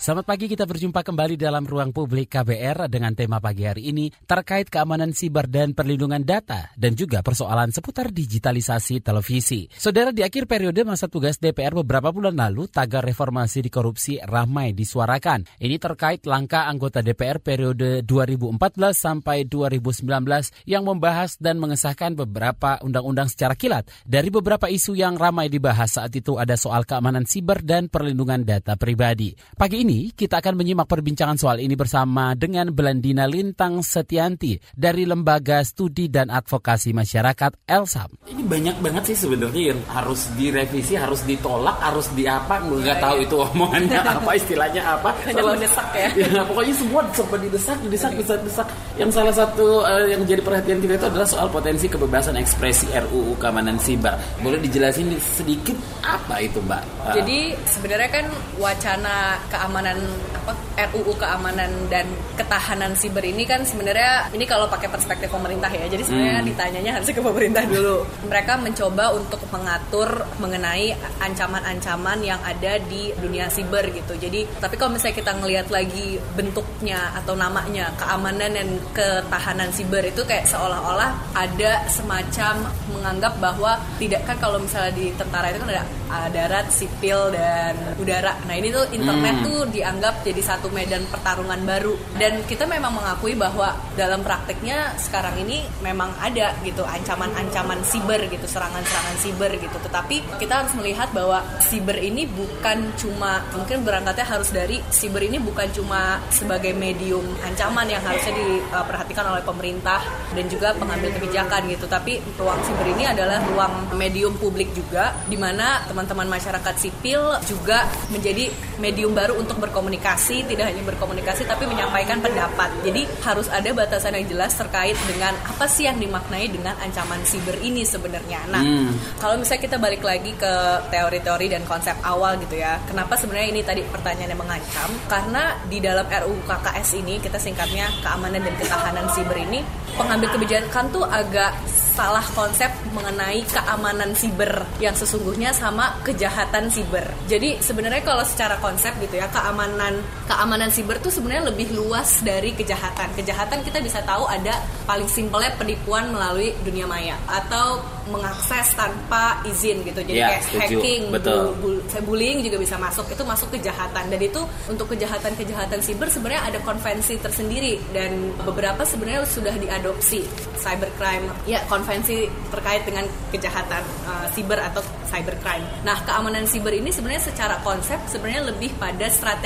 Selamat pagi, kita berjumpa kembali dalam ruang publik KBR dengan tema pagi hari ini terkait keamanan siber dan perlindungan data dan juga persoalan seputar digitalisasi televisi. Saudara, di akhir periode masa tugas DPR beberapa bulan lalu, tagar reformasi di korupsi ramai disuarakan. Ini terkait langkah anggota DPR periode 2014 sampai 2019 yang membahas dan mengesahkan beberapa undang-undang secara kilat. Dari beberapa isu yang ramai dibahas saat itu ada soal keamanan siber dan perlindungan data pribadi. Pagi ini ini kita akan menyimak perbincangan soal ini bersama dengan Belandina Lintang Setianti dari Lembaga Studi dan Advokasi Masyarakat ELSAM. Ini banyak banget sih sebenarnya yang harus direvisi, harus ditolak, harus di apa, nggak ya, tahu ya. itu omongannya apa, istilahnya apa. Hanya mendesak ya. ya. Pokoknya semua sempat didesak, didesak, didesak, didesak. Yang salah satu uh, yang jadi perhatian kita itu adalah soal potensi kebebasan ekspresi RUU keamanan siber. Boleh dijelasin sedikit apa itu, Mbak? Uh. Jadi sebenarnya kan wacana keamanan keamanan apa RUU keamanan dan ketahanan siber ini kan sebenarnya ini kalau pakai perspektif pemerintah ya. Jadi sebenarnya hmm. ditanyanya harusnya ke pemerintah dulu. Mereka mencoba untuk mengatur mengenai ancaman-ancaman yang ada di dunia siber gitu. Jadi tapi kalau misalnya kita ngelihat lagi bentuknya atau namanya keamanan dan ketahanan siber itu kayak seolah-olah ada semacam menganggap bahwa tidak kan kalau misalnya di tentara itu kan ada darat, sipil dan udara. Nah, ini tuh internet hmm. tuh dianggap jadi satu medan pertarungan baru. Dan kita memang mengakui bahwa dalam prakteknya sekarang ini memang ada gitu ancaman-ancaman siber gitu serangan-serangan siber gitu. Tetapi kita harus melihat bahwa siber ini bukan cuma mungkin berangkatnya harus dari siber ini bukan cuma sebagai medium ancaman yang harusnya diperhatikan oleh pemerintah dan juga pengambil kebijakan gitu. Tapi ruang siber ini adalah ruang medium publik juga di mana teman-teman masyarakat sipil juga menjadi medium baru untuk berkomunikasi, tidak hanya berkomunikasi tapi menyampaikan pendapat. Jadi harus ada batasan yang jelas terkait dengan apa sih yang dimaknai dengan ancaman siber ini sebenarnya. Nah, hmm. kalau misalnya kita balik lagi ke teori-teori dan konsep awal gitu ya. Kenapa sebenarnya ini tadi pertanyaannya mengancam? Karena di dalam RUU KKS ini kita singkatnya keamanan dan ketahanan siber ini pengambil kebijakan tuh agak salah konsep mengenai keamanan siber yang sesungguhnya sama kejahatan siber. Jadi sebenarnya kalau secara konsep gitu ya keamanan keamanan siber tuh sebenarnya lebih luas dari kejahatan. Kejahatan kita bisa tahu ada paling simpelnya penipuan melalui dunia maya atau mengakses tanpa izin gitu. Jadi ya, kayak setuju. hacking, Betul. Bu, bu, bullying juga bisa masuk. Itu masuk kejahatan dan itu untuk kejahatan-kejahatan siber sebenarnya ada konvensi tersendiri dan beberapa sebenarnya sudah diadopsi cybercrime. Ya, konvensi terkait dengan kejahatan uh, siber atau cybercrime. Nah, keamanan siber ini sebenarnya secara konsep sebenarnya lebih pada strategi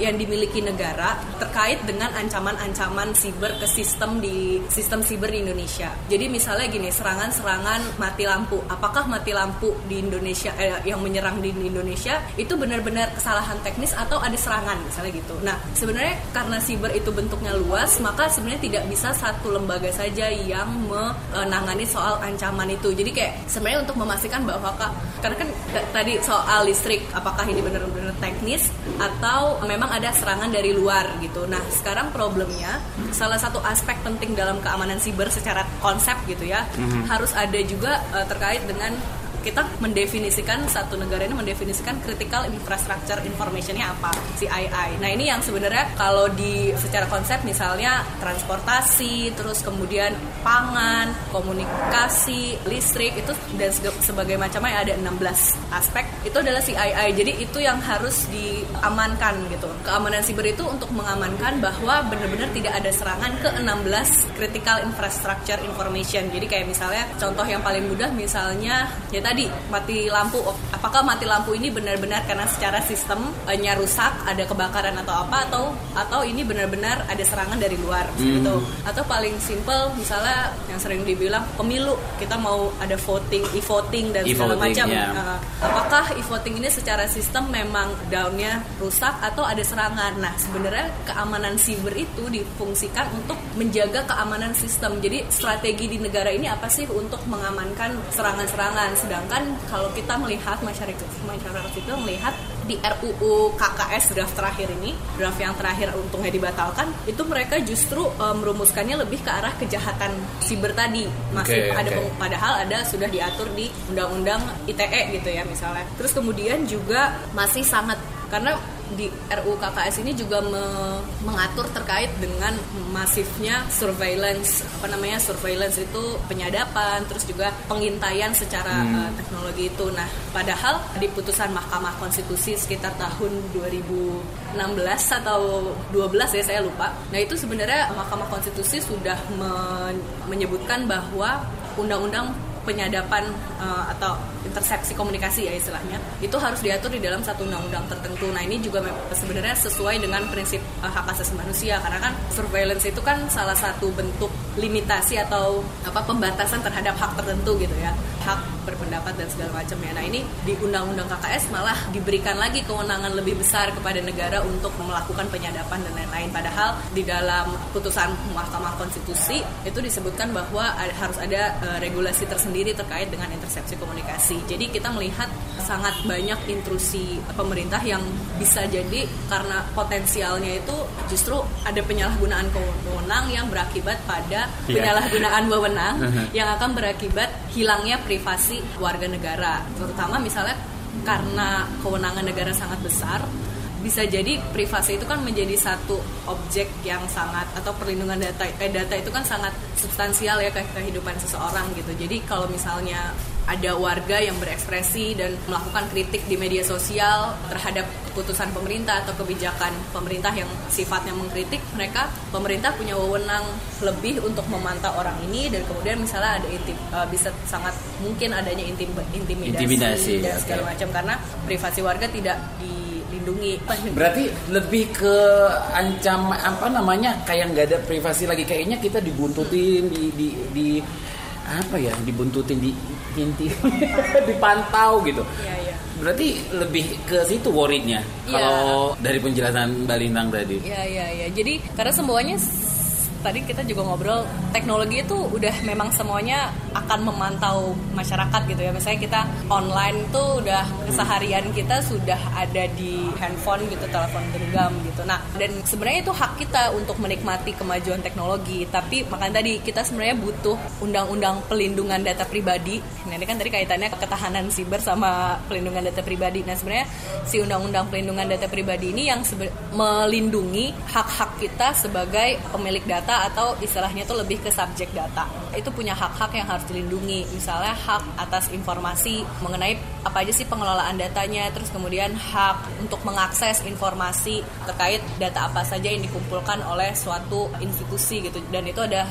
yang dimiliki negara terkait dengan ancaman-ancaman siber ke sistem di sistem siber di Indonesia. Jadi misalnya gini, serangan-serangan mati lampu. Apakah mati lampu di Indonesia eh, yang menyerang di Indonesia itu benar-benar kesalahan teknis atau ada serangan misalnya gitu. Nah, sebenarnya karena siber itu bentuknya luas, maka sebenarnya tidak bisa satu lembaga saja yang menangani soal ancaman itu. Jadi kayak sebenarnya untuk memastikan bahwa karena kan tadi soal listrik apakah ini benar-benar teknis atau memang ada serangan dari luar gitu. Nah, sekarang problemnya salah satu aspek penting dalam keamanan siber secara konsep gitu ya, mm -hmm. harus ada juga juga uh, terkait dengan kita mendefinisikan satu negara ini mendefinisikan critical infrastructure informationnya apa CII. Nah ini yang sebenarnya kalau di secara konsep misalnya transportasi, terus kemudian pangan, komunikasi, listrik itu dan sebagai macamnya ada 16 aspek itu adalah CII. Jadi itu yang harus diamankan gitu. Keamanan siber itu untuk mengamankan bahwa benar-benar tidak ada serangan ke 16 critical infrastructure information. Jadi kayak misalnya contoh yang paling mudah misalnya ya tadi tadi mati lampu apakah mati lampu ini benar-benar karena secara sistemnya rusak ada kebakaran atau apa atau atau ini benar-benar ada serangan dari luar hmm. gitu. Atau paling simple misalnya yang sering dibilang pemilu kita mau ada voting e-voting dan e segala macam. yeah. uh, apakah e-voting ini secara sistem memang downnya rusak atau ada serangan? Nah sebenarnya keamanan siber itu difungsikan untuk menjaga keamanan sistem. Jadi strategi di negara ini apa sih untuk mengamankan serangan-serangan? Sedang Sedangkan kalau kita melihat masyarakat masyarakat itu melihat di RUU KKS draft terakhir ini, draft yang terakhir untungnya dibatalkan, itu mereka justru uh, merumuskannya lebih ke arah kejahatan siber tadi. Masih Okay, ada okay. padahal ada sudah diatur di undang-undang ITE gitu ya misalnya. Terus kemudian juga masih sangat karena di RUU KKS ini juga me- mengatur terkait dengan masifnya surveillance apa namanya surveillance itu penyadapan terus juga pengintaian secara uh, teknologi itu. Nah, padahal di putusan Mahkamah Konstitusi sekitar tahun 2016 atau 12 ya saya lupa. Nah, itu sebenarnya Mahkamah Konstitusi sudah men- menyebutkan bahwa undang-undang penyadapan eh, atau intersepsi komunikasi ya istilahnya itu harus diatur di dalam satu undang-undang tertentu. Nah ini juga sebenarnya sesuai dengan prinsip eh, hak asasi manusia karena kan surveillance itu kan salah satu bentuk limitasi atau apa pembatasan terhadap hak tertentu gitu ya hak berpendapat dan segala macamnya. Nah ini di undang-undang KKS malah diberikan lagi kewenangan lebih besar kepada negara untuk melakukan penyadapan dan lain-lain. Padahal di dalam putusan Mahkamah Konstitusi itu disebutkan bahwa harus ada eh, regulasi tersendiri terkait dengan intersepsi komunikasi. Jadi kita melihat sangat banyak intrusi pemerintah yang bisa jadi karena potensialnya itu justru ada penyalahgunaan wewenang yang berakibat pada Iya. penyalahgunaan wewenang yang akan berakibat hilangnya privasi warga negara. Terutama misalnya karena kewenangan negara sangat besar, bisa jadi privasi itu kan menjadi satu objek yang sangat atau perlindungan data eh, data itu kan sangat substansial ya ke kehidupan seseorang gitu. Jadi kalau misalnya ada warga yang berekspresi dan melakukan kritik di media sosial terhadap keputusan pemerintah atau kebijakan pemerintah yang sifatnya mengkritik, mereka pemerintah punya wewenang lebih untuk memantau orang ini dan kemudian misalnya ada intim, eh, bisa sangat mungkin adanya intim, intimidasi, Intimidasi, dan segala oke. macam karena privasi warga tidak dilindungi. Berarti lebih ke ancam apa namanya kayak nggak ada privasi lagi kayaknya kita dibuntutin di di, di apa ya dibuntutin di inti dipantau gitu. Iya, iya. Berarti lebih ke situ worriednya Iya. kalau dari penjelasan Mbak Lintang tadi. Iya iya iya. Jadi karena semuanya tadi kita juga ngobrol teknologi itu udah memang semuanya akan memantau masyarakat gitu ya. Misalnya kita online tuh udah keseharian kita sudah ada di handphone gitu, telepon genggam gitu. Nah, dan sebenarnya itu hak kita untuk menikmati kemajuan teknologi. Tapi makanya tadi kita sebenarnya butuh undang-undang pelindungan data pribadi. Nah, ini kan tadi kaitannya ke ketahanan siber sama pelindungan data pribadi. Nah, sebenarnya si undang-undang pelindungan data pribadi ini yang melindungi hak-hak kita sebagai pemilik data atau istilahnya itu lebih ke subjek data. Itu punya hak-hak yang harus dilindungi. Misalnya hak atas informasi mengenai apa aja sih pengelolaan datanya, terus kemudian hak untuk mengakses informasi terkait data apa saja yang dikumpulkan oleh suatu institusi gitu. Dan itu ada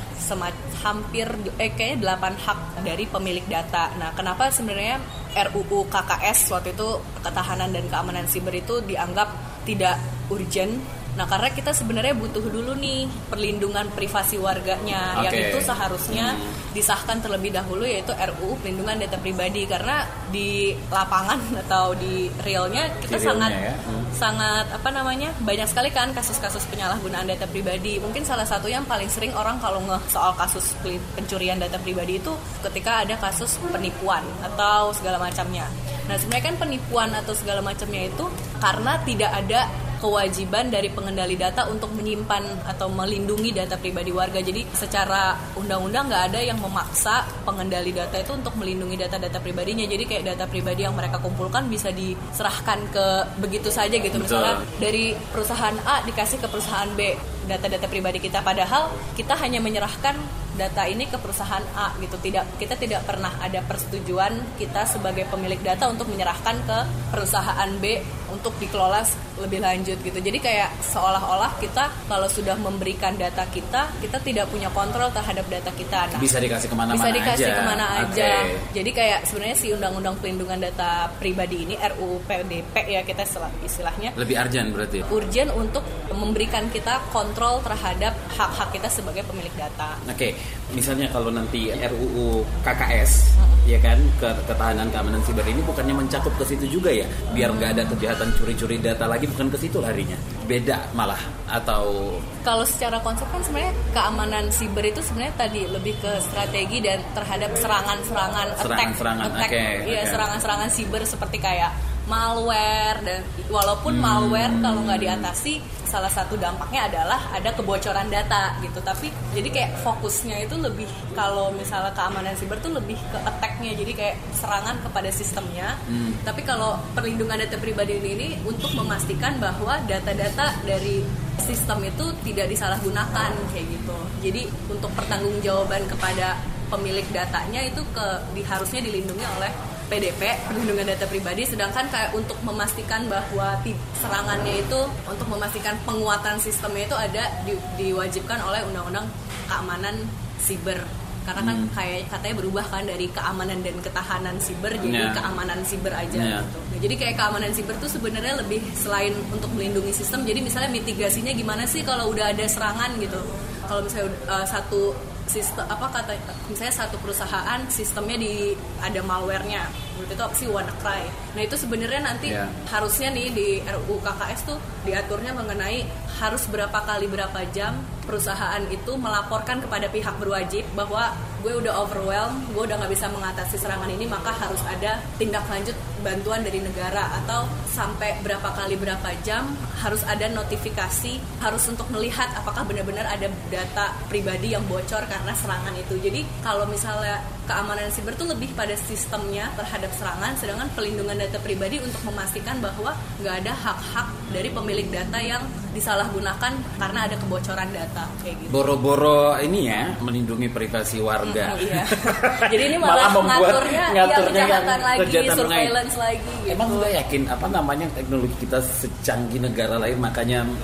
hampir eh kayaknya 8 hak dari pemilik data. Nah, kenapa sebenarnya RUU KKS waktu itu ketahanan dan keamanan siber itu dianggap tidak urgent Nah karena kita sebenarnya butuh dulu nih perlindungan privasi warganya yang Oke. itu seharusnya disahkan terlebih dahulu yaitu RUU perlindungan data pribadi karena di lapangan atau di realnya kita Di realnya sangat ya. Hmm. sangat apa namanya banyak sekali kan kasus-kasus penyalahgunaan data pribadi mungkin salah satu yang paling sering orang kalau nge soal kasus pencurian data pribadi itu ketika ada kasus penipuan atau segala macamnya nah sebenarnya kan penipuan atau segala macamnya itu karena tidak ada kewajiban dari pengendali data untuk menyimpan atau melindungi data pribadi warga. Jadi secara undang-undang nggak ada yang memaksa pengendali data itu untuk melindungi data-data pribadinya. Jadi kayak data pribadi yang mereka kumpulkan bisa diserahkan ke begitu saja gitu. Misalnya dari perusahaan A dikasih ke perusahaan B data-data pribadi kita. Padahal kita hanya menyerahkan data ini ke perusahaan A gitu. Tidak kita tidak pernah ada persetujuan kita sebagai pemilik data untuk menyerahkan ke perusahaan B untuk dikelola lebih lanjut gitu. Jadi kayak seolah-olah kita kalau sudah memberikan data kita kita tidak punya kontrol terhadap data kita nah, Bisa dikasih ke mana-mana bisa dikasih aja. ke mana aja. Jadi kayak sebenarnya si undang-undang pelindungan data pribadi ini RUU PDP ya kita istilah- istilahnya Lebih urgent berarti. urgent untuk memberikan kita kontrol terhadap hak-hak kita sebagai pemilik data. Oke, misalnya kalau nanti RUU KKS ya kan ke ketahanan keamanan siber ini bukannya mencakup ke situ juga ya biar nggak ada kejahatan curi-curi data lagi bukan ke situ larinya beda malah atau kalau secara konsep kan sebenarnya keamanan siber itu sebenarnya tadi lebih ke strategi dan terhadap serangan-serangan attack, oke, iya oke. serangan-serangan siber seperti kayak malware dan walaupun Hmm. malware kalau nggak diatasi salah satu dampaknya adalah ada kebocoran data gitu tapi jadi kayak fokusnya itu lebih kalau misalnya keamanan siber tuh lebih ke attack-nya jadi kayak serangan kepada sistemnya Hmm. tapi kalau perlindungan data pribadi ini, ini untuk memastikan bahwa data-data dari sistem itu tidak disalahgunakan kayak gitu. Jadi untuk pertanggungjawaban kepada pemilik datanya itu ke di, harusnya dilindungi oleh PDP perlindungan data pribadi sedangkan kayak untuk memastikan bahwa serangannya itu untuk memastikan penguatan sistemnya itu ada di- diwajibkan oleh undang-undang keamanan siber karena kan Hmm. kayak katanya berubah kan dari keamanan dan ketahanan siber jadi Ya. keamanan siber aja Ya. gitu. Nah, jadi kayak keamanan siber tuh sebenarnya lebih selain untuk melindungi sistem, jadi misalnya mitigasinya gimana sih kalau udah ada serangan gitu. Kalau misalnya uh, satu sistem apa kata misalnya satu perusahaan sistemnya di ada malwarenya itu apa sih WannaCry nah itu sebenarnya nanti Ya. harusnya nih di RUU KKS tuh diaturnya mengenai harus berapa kali berapa jam perusahaan itu melaporkan kepada pihak berwajib bahwa gue udah overwhelmed, gue udah nggak bisa mengatasi serangan ini, maka harus ada tindak lanjut bantuan dari negara atau sampai berapa kali berapa jam harus ada notifikasi, harus untuk melihat apakah benar-benar ada data pribadi yang bocor karena serangan itu. Jadi kalau misalnya keamanan siber tuh lebih pada sistemnya terhadap serangan, sedangkan pelindungan data pribadi untuk memastikan bahwa nggak ada hak-hak dari pemilik data yang disalahgunakan karena ada kebocoran data kayak gitu. boro-boro ini ya melindungi privasi warga. Mm, iya. Jadi ini malah, membuat ngaturnya, ngaturnya ya, yang kejahatan lagi, kejahatan surveillance lagi gitu. Emang gue yakin apa namanya teknologi kita secanggih negara lain makanya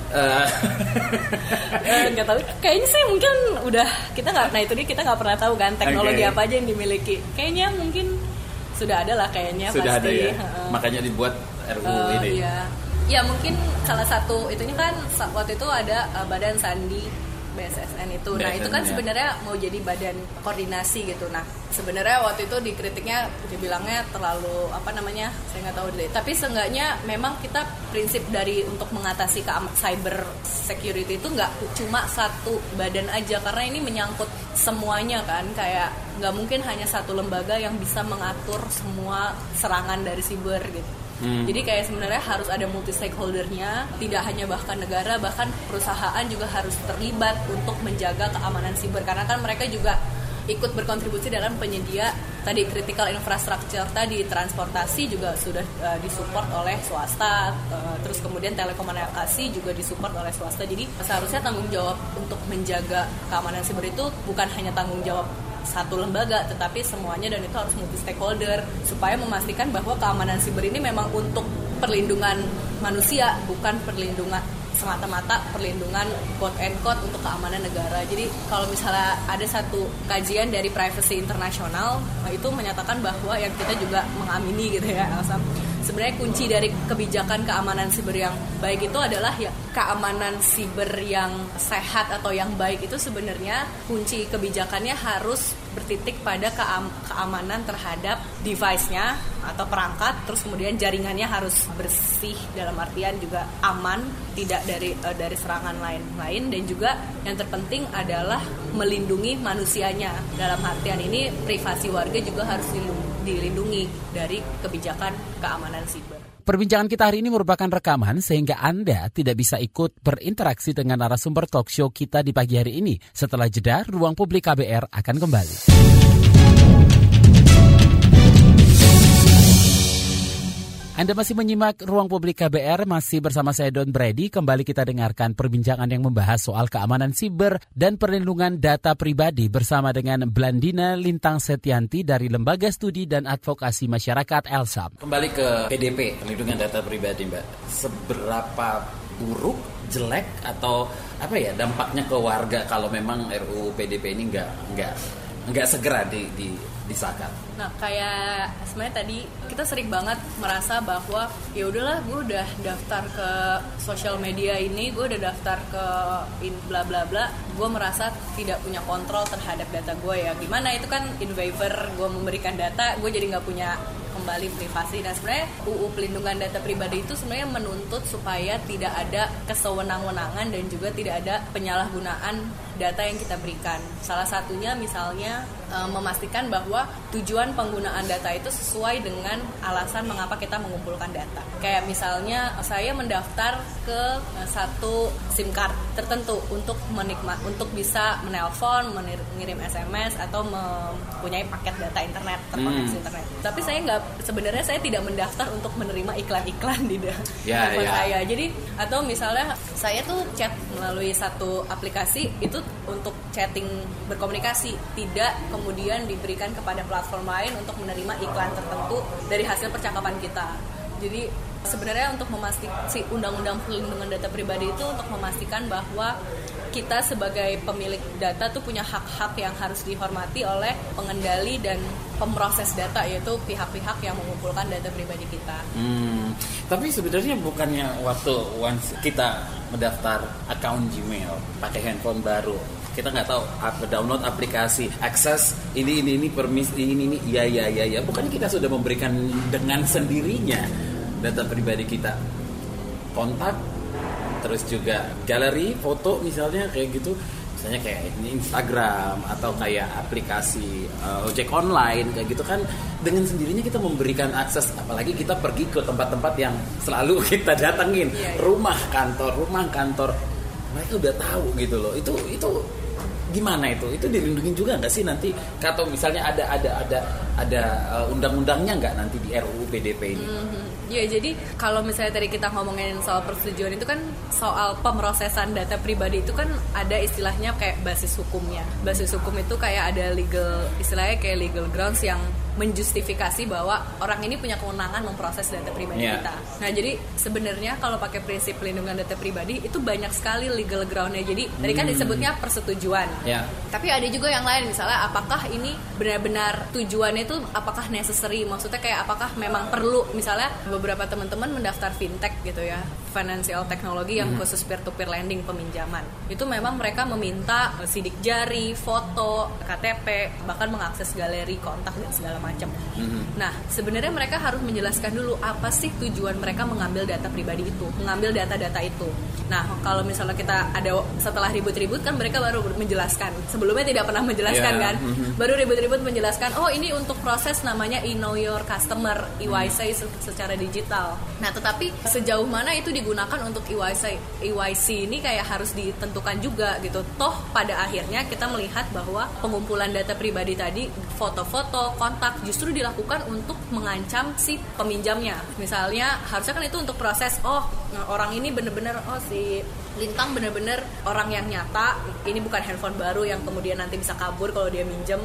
Eh, nggak tahu kayaknya sih mungkin udah kita nggak nah itu dia kita nggak pernah tahu kan teknologi Oke. apa aja yang dimiliki kayaknya mungkin sudah ada lah kayaknya sudah pasti ada ya. Heeh. Makanya dibuat RUU Eh, ini. Iya. Ya mungkin salah satu itunya kan waktu itu ada eh, Badan Sandi BSSN itu. Nah, itu kan ya. sebenarnya mau jadi badan koordinasi gitu. Nah, sebenarnya waktu itu dikritiknya dibilangnya terlalu apa namanya? Saya nggak tahu deh. Tapi seenggaknya memang kita prinsip dari untuk mengatasi keam- cyber security itu nggak cuma satu badan aja karena ini menyangkut semuanya kan kayak nggak mungkin hanya satu lembaga yang bisa mengatur semua serangan dari siber gitu. Hmm. Jadi kayak sebenarnya harus ada multi stakeholdernya, tidak hanya bahkan negara, bahkan perusahaan juga harus terlibat untuk menjaga keamanan siber karena kan mereka juga ikut berkontribusi dalam penyedia tadi critical infrastructure tadi transportasi juga sudah uh, disupport oleh swasta uh, terus kemudian telekomunikasi juga disupport oleh swasta jadi seharusnya tanggung jawab untuk menjaga keamanan siber itu bukan hanya tanggung jawab satu lembaga tetapi semuanya dan itu harus multi stakeholder supaya memastikan bahwa keamanan siber ini memang untuk perlindungan manusia bukan perlindungan semata-mata perlindungan quote and quote untuk keamanan negara. Jadi kalau misalnya ada satu kajian dari Privacy International nah itu menyatakan bahwa yang kita juga mengamini gitu ya Elsa. Sebenarnya kunci dari kebijakan keamanan siber yang baik itu adalah ya keamanan siber yang sehat atau yang baik itu sebenarnya kunci kebijakannya harus bertitik pada keam- keamanan terhadap device-nya atau perangkat terus kemudian jaringannya harus bersih dalam artian juga aman tidak dari eh, dari serangan lain-lain dan juga yang terpenting adalah melindungi manusianya. Dalam artian ini privasi warga juga harus dilindungi dilindungi dari kebijakan keamanan siber. Perbincangan kita hari ini merupakan rekaman sehingga Anda tidak bisa ikut berinteraksi dengan narasumber talk show kita di pagi hari ini. Setelah jeda, Ruang Publik KBR akan kembali. Anda masih menyimak Ruang Publik KBR, masih bersama saya Don Brady. Kembali kita dengarkan perbincangan yang membahas soal keamanan siber dan perlindungan data pribadi bersama dengan Blandina Lintang Setianti dari Lembaga Studi dan Advokasi Masyarakat ELSAM. Kembali ke PDP, perlindungan data pribadi, Mbak. Seberapa buruk, jelek atau apa ya dampaknya ke warga kalau memang RUU PDP ini nggak nggak nggak segera di, di disahkan? Nah, kayak sebenarnya tadi kita sering banget merasa bahwa ya udahlah gue udah daftar ke sosial media ini, gue udah daftar ke in bla bla bla, gue merasa tidak punya kontrol terhadap data gue ya. Gimana itu kan in waiver gue memberikan data, gue jadi nggak punya kembali privasi dan sebenarnya UU pelindungan data pribadi itu sebenarnya menuntut supaya tidak ada kesewenang-wenangan dan juga tidak ada penyalahgunaan data yang kita berikan. Salah satunya misalnya e, memastikan bahwa tujuan penggunaan data itu sesuai dengan alasan mengapa kita mengumpulkan data. Kayak misalnya saya mendaftar ke e, satu SIM card tertentu untuk menikmat untuk bisa menelpon, mengirim SMS atau mempunyai paket data internet terkoneksi hmm. internet. Tapi saya nggak sebenarnya saya tidak mendaftar untuk menerima iklan-iklan di ya, handphone ya. saya. Jadi atau misalnya saya tuh chat melalui satu aplikasi itu untuk chatting berkomunikasi. Tidak kemudian diberikan kepada platform lain untuk menerima iklan tertentu dari hasil percakapan kita. Jadi sebenarnya untuk memastikan si undang-undang perlindungan data pribadi itu untuk memastikan bahwa kita sebagai pemilik data tuh punya hak-hak yang harus dihormati oleh pengendali dan pemroses data yaitu pihak-pihak yang mengumpulkan data pribadi kita. Hmm, tapi sebenarnya bukannya waktu once kita mendaftar account Gmail pakai handphone baru kita nggak tahu apa download aplikasi akses ini ini ini permis ini ini ya ya ya ya bukan kita sudah memberikan dengan sendirinya data pribadi kita kontak terus juga galeri foto misalnya kayak gitu. Misalnya kayak ini Instagram atau kayak aplikasi uh, ojek online kayak gitu kan. Dengan sendirinya kita memberikan akses apalagi kita pergi ke tempat-tempat yang selalu kita datengin. Yeah, yeah. rumah kantor rumah kantor. Mereka udah tahu gitu loh. Itu itu gimana itu itu dilindungi juga nggak sih nanti atau misalnya ada ada ada ada uh, undang-undangnya nggak nanti di RUU PDP ini mm -hmm. Ya jadi kalau misalnya tadi kita ngomongin soal persetujuan itu kan soal pemrosesan data pribadi itu kan ada istilahnya kayak basis hukumnya. Basis hukum itu kayak ada legal istilahnya kayak legal grounds yang menjustifikasi bahwa orang ini punya kewenangan memproses data pribadi yeah. kita. Nah, jadi sebenarnya kalau pakai prinsip pelindungan data pribadi itu banyak sekali legal groundnya. Jadi hmm. tadi kan hmm. disebutnya persetujuan. Yeah. Tapi ada juga yang lain misalnya apakah ini benar-benar tujuannya itu apakah necessary? Maksudnya kayak apakah memang perlu misalnya beberapa teman-teman mendaftar fintech gitu ya, financial technology yang hmm. khusus peer to peer lending peminjaman. Itu memang mereka meminta sidik jari, foto, KTP, bahkan mengakses galeri kontak dan segala macam. Mm-hmm. Nah, sebenarnya mereka harus menjelaskan dulu apa sih tujuan mereka mengambil data pribadi itu, mengambil data-data itu. Nah, kalau misalnya kita ada setelah ribut-ribut kan mereka baru menjelaskan. Sebelumnya tidak pernah menjelaskan yeah. kan, mm-hmm. baru ribut-ribut menjelaskan. Oh, ini untuk proses namanya e know your customer EYC mm-hmm. secara digital. Nah, tetapi sejauh mana itu digunakan untuk EYC EYC ini kayak harus ditentukan juga gitu. Toh pada akhirnya kita melihat bahwa pengumpulan data pribadi tadi, foto-foto, kontak justru dilakukan untuk mengancam si peminjamnya. Misalnya harusnya kan itu untuk proses oh orang ini bener-bener oh si Lintang bener-bener orang yang nyata. Ini bukan handphone baru yang kemudian nanti bisa kabur kalau dia minjem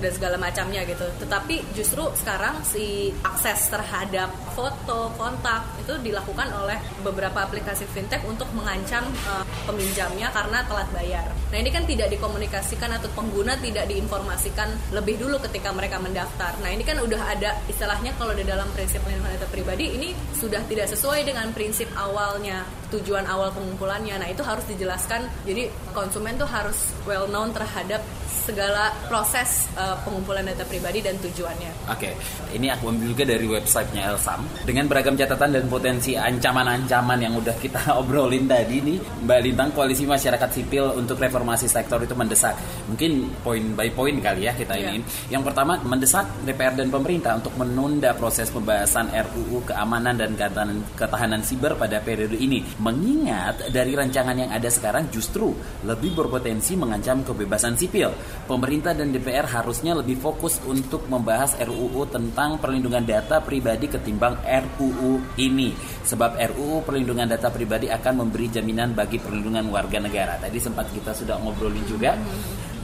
dan segala macamnya gitu. Tetapi justru sekarang si akses terhadap foto, kontak itu dilakukan oleh beberapa aplikasi fintech untuk mengancam uh, peminjamnya karena telat bayar. Nah ini kan tidak dikomunikasikan atau pengguna tidak diinformasikan lebih dulu ketika mereka mendaftar. Nah ini kan udah ada istilahnya kalau di dalam prinsip pelindungan data pribadi ini sudah tidak sesuai dengan prinsip awalnya tujuan awal pengumpulannya. Nah itu harus dijelaskan. Jadi konsumen tuh harus well known terhadap segala proses uh, pengumpulan data pribadi dan tujuannya. Oke, okay. ini aku ambil juga dari websitenya Elsam dengan beragam catatan dan potensi ancaman-ancaman yang udah kita obrolin tadi nih, Mbak Lintang Koalisi Masyarakat Sipil untuk Reformasi Sektor itu mendesak. Mungkin poin by poin kali ya kita yeah. ini. Yang pertama mendesak DPR dan pemerintah untuk menunda proses pembahasan RUU keamanan dan ketahanan, ketahanan siber pada periode ini Mengingat dari rancangan yang ada sekarang justru lebih berpotensi mengancam kebebasan sipil. Pemerintah dan DPR harusnya lebih fokus untuk membahas RUU tentang perlindungan data pribadi ketimbang RUU ini. Sebab RUU perlindungan data pribadi akan memberi jaminan bagi perlindungan warga negara. Tadi sempat kita sudah ngobrolin juga.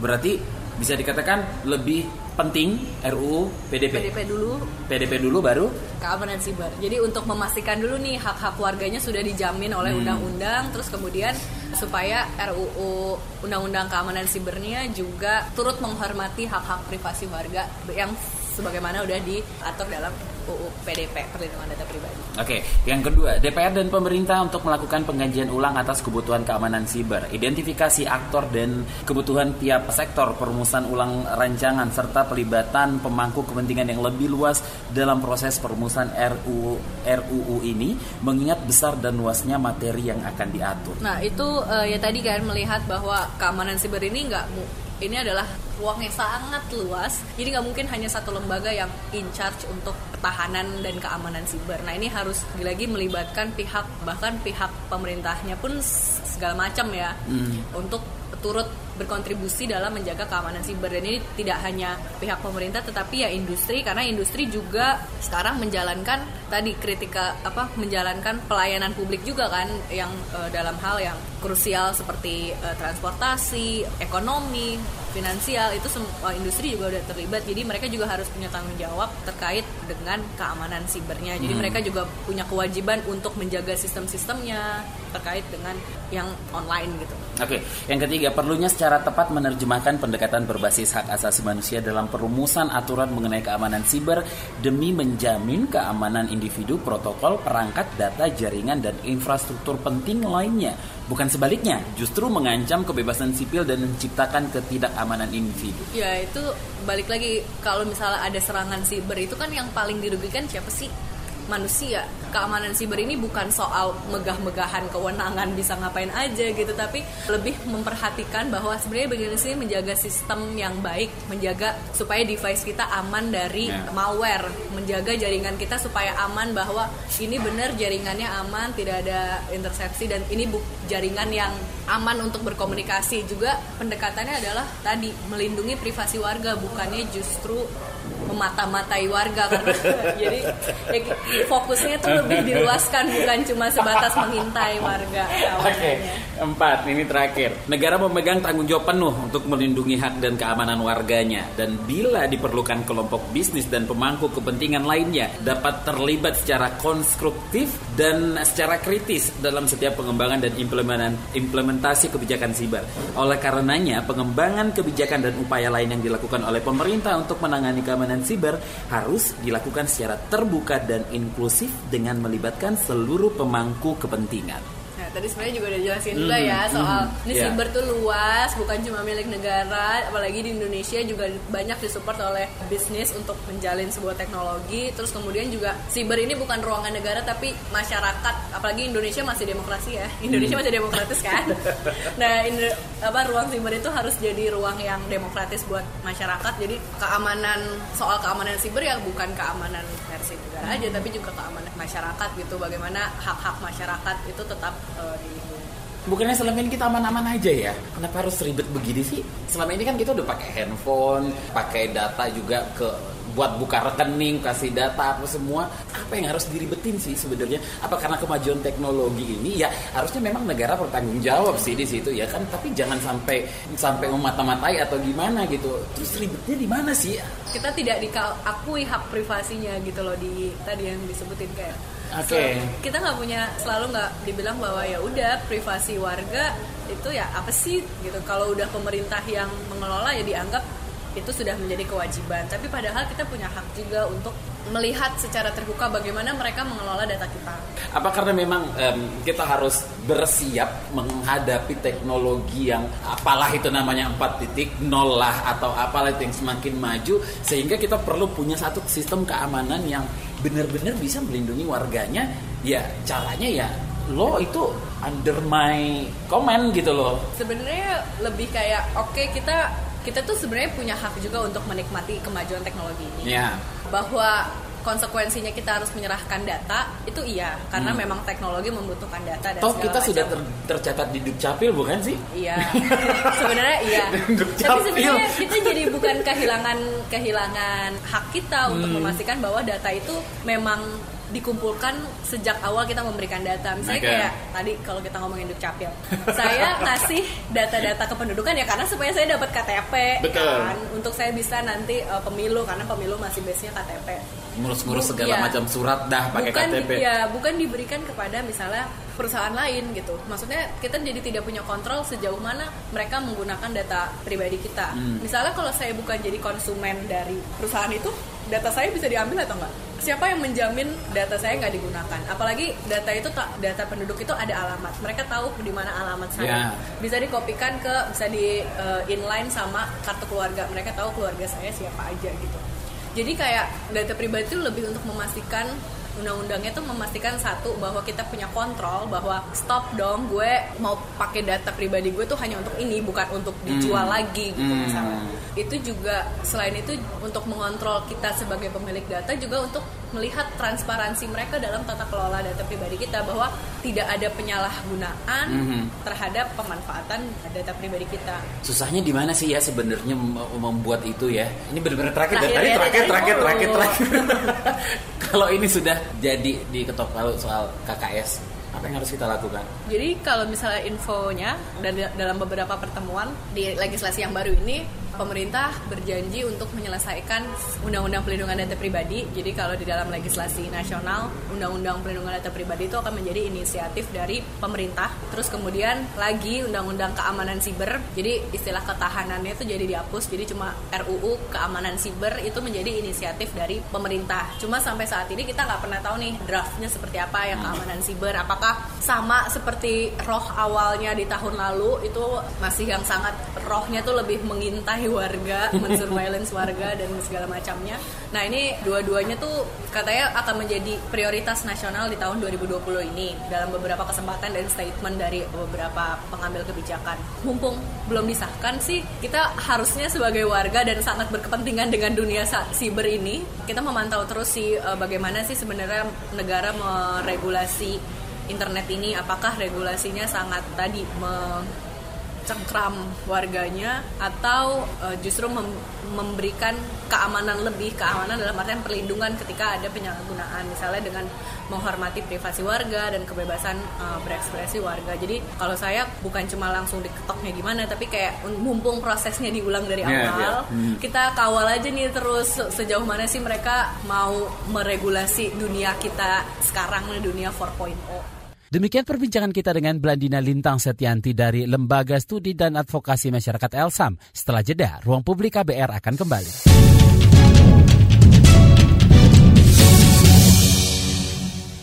Berarti bisa dikatakan lebih penting RUU PDP. PDP dulu. PDP dulu baru keamanan siber. Jadi untuk memastikan dulu nih hak-hak warganya sudah dijamin oleh hmm. undang-undang, hmm. terus kemudian supaya RUU Undang-Undang Keamanan Sibernya juga turut menghormati hak-hak privasi warga yang sebagaimana udah diatur dalam UU PDP Perlindungan Data Pribadi. Oke, yang kedua, DPR dan pemerintah untuk melakukan pengkajian ulang atas kebutuhan keamanan siber, identifikasi aktor dan kebutuhan tiap sektor, perumusan ulang rancangan serta pelibatan pemangku kepentingan yang lebih luas dalam proses perumusan RUU RUU ini mengingat besar dan luasnya materi yang akan diatur. Nah, itu uh, ya tadi kan melihat bahwa keamanan siber ini nggak ini adalah ruang yang sangat luas jadi nggak mungkin hanya satu lembaga yang in charge untuk pertahanan dan keamanan siber nah ini harus lagi melibatkan pihak bahkan pihak pemerintahnya pun segala macam ya hmm. untuk turut berkontribusi dalam menjaga keamanan siber dan ini tidak hanya pihak pemerintah tetapi ya industri karena industri juga sekarang menjalankan tadi kritika apa menjalankan pelayanan publik juga kan yang uh, dalam hal yang krusial seperti uh, transportasi, ekonomi, finansial itu semua industri juga udah terlibat jadi mereka juga harus punya tanggung jawab terkait dengan keamanan sibernya jadi hmm. mereka juga punya kewajiban untuk menjaga sistem-sistemnya terkait dengan yang online gitu. Oke, yang ketiga perlunya secara tepat menerjemahkan pendekatan berbasis hak asasi manusia dalam perumusan aturan mengenai keamanan siber demi menjamin keamanan individu, protokol, perangkat, data, jaringan dan infrastruktur penting lainnya. Bukan sebaliknya, justru mengancam kebebasan sipil dan menciptakan ketidakamanan individu. Ya, itu balik lagi kalau misalnya ada serangan siber itu kan yang paling dirugikan siapa sih? Manusia keamanan siber ini bukan soal megah-megahan kewenangan bisa ngapain aja gitu tapi lebih memperhatikan bahwa sebenarnya begini sih menjaga sistem yang baik menjaga supaya device kita aman dari yeah. malware menjaga jaringan kita supaya aman bahwa ini benar jaringannya aman tidak ada intersepsi dan ini bu jaringan yang aman untuk berkomunikasi juga pendekatannya adalah tadi melindungi privasi warga bukannya justru memata-matai warga karena jadi ya, fokusnya tuh lebih diluaskan bukan cuma sebatas mengintai warga. Oke, okay. empat ini terakhir. Negara memegang tanggung jawab penuh untuk melindungi hak dan keamanan warganya dan bila diperlukan kelompok bisnis dan pemangku kepentingan lainnya dapat terlibat secara konstruktif dan secara kritis dalam setiap pengembangan dan implementasi kebijakan siber. Oleh karenanya, pengembangan kebijakan dan upaya lain yang dilakukan oleh pemerintah untuk menangani keamanan siber harus dilakukan secara terbuka dan inklusif dengan melibatkan seluruh pemangku kepentingan tadi sebenarnya juga udah jelasin mm, juga ya soal mm, ini yeah. siber tuh luas, bukan cuma milik negara, apalagi di Indonesia juga banyak disupport oleh bisnis untuk menjalin sebuah teknologi. Terus kemudian juga siber ini bukan ruangan negara tapi masyarakat, apalagi Indonesia masih demokrasi ya. Indonesia mm. masih demokratis kan. nah, ini apa ruang siber itu harus jadi ruang yang demokratis buat masyarakat. Jadi keamanan soal keamanan siber ya bukan keamanan versi negara aja, tapi juga keamanan masyarakat gitu. Bagaimana hak-hak masyarakat itu tetap Bukannya selama ini kita aman-aman aja ya? Kenapa harus ribet begini sih? Selama ini kan kita udah pakai handphone, pakai data juga ke buat buka rekening, kasih data apa semua. Apa yang harus diribetin sih sebenarnya? Apa karena kemajuan teknologi ini ya harusnya memang negara bertanggung jawab sih di situ ya kan? Tapi jangan sampai sampai memata-matai atau gimana gitu. Terus ribetnya di mana sih? Kita tidak diakui hak privasinya gitu loh di tadi yang disebutin kayak Oke. Okay. So, kita nggak punya selalu nggak dibilang bahwa ya udah privasi warga itu ya apa sih gitu. Kalau udah pemerintah yang mengelola ya dianggap itu sudah menjadi kewajiban. Tapi padahal kita punya hak juga untuk melihat secara terbuka bagaimana mereka mengelola data kita. Apa karena memang um, kita harus bersiap menghadapi teknologi yang apalah itu namanya 4.0 lah atau apalah itu yang semakin maju sehingga kita perlu punya satu sistem keamanan yang benar-benar bisa melindungi warganya ya caranya ya lo itu under my comment gitu loh sebenarnya lebih kayak oke okay, kita kita tuh sebenarnya punya hak juga untuk menikmati kemajuan teknologi ini yeah. bahwa konsekuensinya kita harus menyerahkan data itu iya karena hmm. memang teknologi membutuhkan data dan Toh kita macam. sudah ter, tercatat di Dukcapil bukan sih? Iya. sebenarnya iya. Tapi sebenarnya kita jadi bukan kehilangan kehilangan hak kita hmm. untuk memastikan bahwa data itu memang dikumpulkan sejak awal kita memberikan data. Misalnya Oke. kayak tadi kalau kita ngomongin Dukcapil, saya ngasih data-data kependudukan ya karena supaya saya dapat KTP Betul. kan untuk saya bisa nanti uh, pemilu karena pemilu masih base-nya KTP. ngurus-ngurus segala Iya. macam surat dah pakai bukan KTP. ya bukan diberikan kepada misalnya perusahaan lain gitu maksudnya kita jadi tidak punya kontrol sejauh mana mereka menggunakan data pribadi kita Hmm. misalnya kalau saya bukan jadi konsumen dari perusahaan itu data saya bisa diambil atau enggak? Siapa yang menjamin data saya nggak digunakan? Apalagi data itu data penduduk itu ada alamat. Mereka tahu di mana alamat Ya. saya bisa dikopikan ke bisa di uh, inline sama kartu keluarga. Mereka tahu keluarga saya siapa aja gitu. Jadi kayak data pribadi itu lebih untuk memastikan undang-undangnya tuh memastikan satu bahwa kita punya kontrol bahwa stop dong gue mau pakai data pribadi gue tuh hanya untuk ini bukan untuk dijual lagi gitu Hmm. misalnya. Itu juga selain itu untuk mengontrol kita sebagai pemilik data juga untuk melihat transparansi mereka dalam tata kelola data pribadi kita bahwa tidak ada penyalahgunaan Mhm. terhadap pemanfaatan data pribadi kita. Susahnya di mana sih ya sebenarnya mem- membuat itu ya? Ini benar-benar terakhir dari Terakhir tadi ya, terakhir dari terakhir terakhir terakhir. Kalau ini sudah jadi diketok palu soal KKS, apa yang harus kita lakukan? Jadi kalau misalnya infonya dari dalam beberapa pertemuan di legislasi yang baru ini pemerintah berjanji untuk menyelesaikan undang-undang pelindungan data pribadi. Jadi kalau di dalam legislasi nasional undang-undang pelindungan data pribadi itu akan menjadi inisiatif dari pemerintah. Terus kemudian lagi undang-undang keamanan siber. Jadi istilah ketahanannya itu jadi dihapus. Jadi cuma RUU keamanan siber itu menjadi inisiatif dari pemerintah. Cuma sampai saat ini kita nggak pernah tahu nih draftnya seperti apa yang keamanan siber. Apakah sama seperti roh awalnya di tahun lalu itu masih yang sangat rohnya tuh lebih mengintai warga, mensurveillance warga dan segala macamnya. Nah ini dua-duanya tuh katanya akan menjadi prioritas nasional di tahun 2020 ini dalam beberapa kesempatan dan statement dari beberapa pengambil kebijakan. Mumpung belum disahkan sih, kita harusnya sebagai warga dan sangat berkepentingan dengan dunia siber ini, kita memantau terus sih eh, bagaimana sih sebenarnya negara meregulasi internet ini. Apakah regulasinya sangat tadi mencengkram warganya atau eh, justru mem- memberikan keamanan lebih keamanan dalam artian perlindungan ketika ada penyalahgunaan misalnya dengan menghormati privasi warga dan kebebasan eh, berekspresi warga jadi kalau saya bukan cuma langsung diketoknya gimana tapi kayak mumpung prosesnya diulang dari Iya, awal iya. Hmm. kita kawal aja nih terus se- sejauh mana sih mereka mau meregulasi dunia kita sekarang nih dunia 4.0 Demikian perbincangan kita dengan Blandina Lintang Setianti dari Lembaga Studi dan Advokasi Masyarakat Elsam. Setelah jeda, Ruang Publik KBR akan kembali.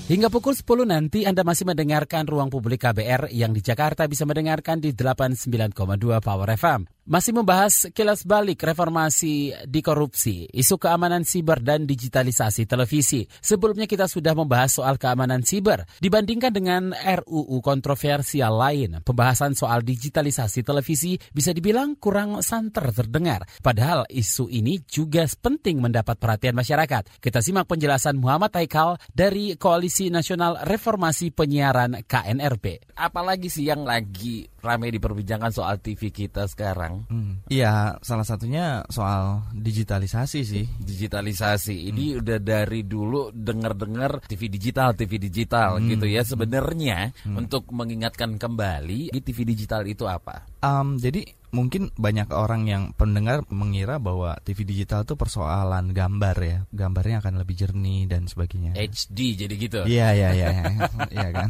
Hingga pukul 10 nanti Anda masih mendengarkan Ruang Publik KBR yang di Jakarta bisa mendengarkan di 89,2 Power FM. Masih membahas kilas balik reformasi di korupsi, isu keamanan siber dan digitalisasi televisi. Sebelumnya kita sudah membahas soal keamanan siber. Dibandingkan dengan RUU kontroversial lain, pembahasan soal digitalisasi televisi bisa dibilang kurang santer terdengar. Padahal isu ini juga penting mendapat perhatian masyarakat. Kita simak penjelasan Muhammad Haikal dari Koalisi Nasional Reformasi Penyiaran KNRB. apalagi sih yang lagi ramai diperbincangkan soal TV kita sekarang? Hmm. Iya, salah satunya soal digitalisasi sih. Digitalisasi ini udah dari dulu dengar-dengar TV digital, TV digital gitu ya. Sebenarnya untuk mengingatkan kembali di TV digital itu apa? Am, jadi mungkin banyak orang yang pendengar mengira bahwa TV digital itu persoalan gambar ya, gambarnya akan lebih jernih dan sebagainya. HD jadi gitu. Iya iya iya iya Iya kan.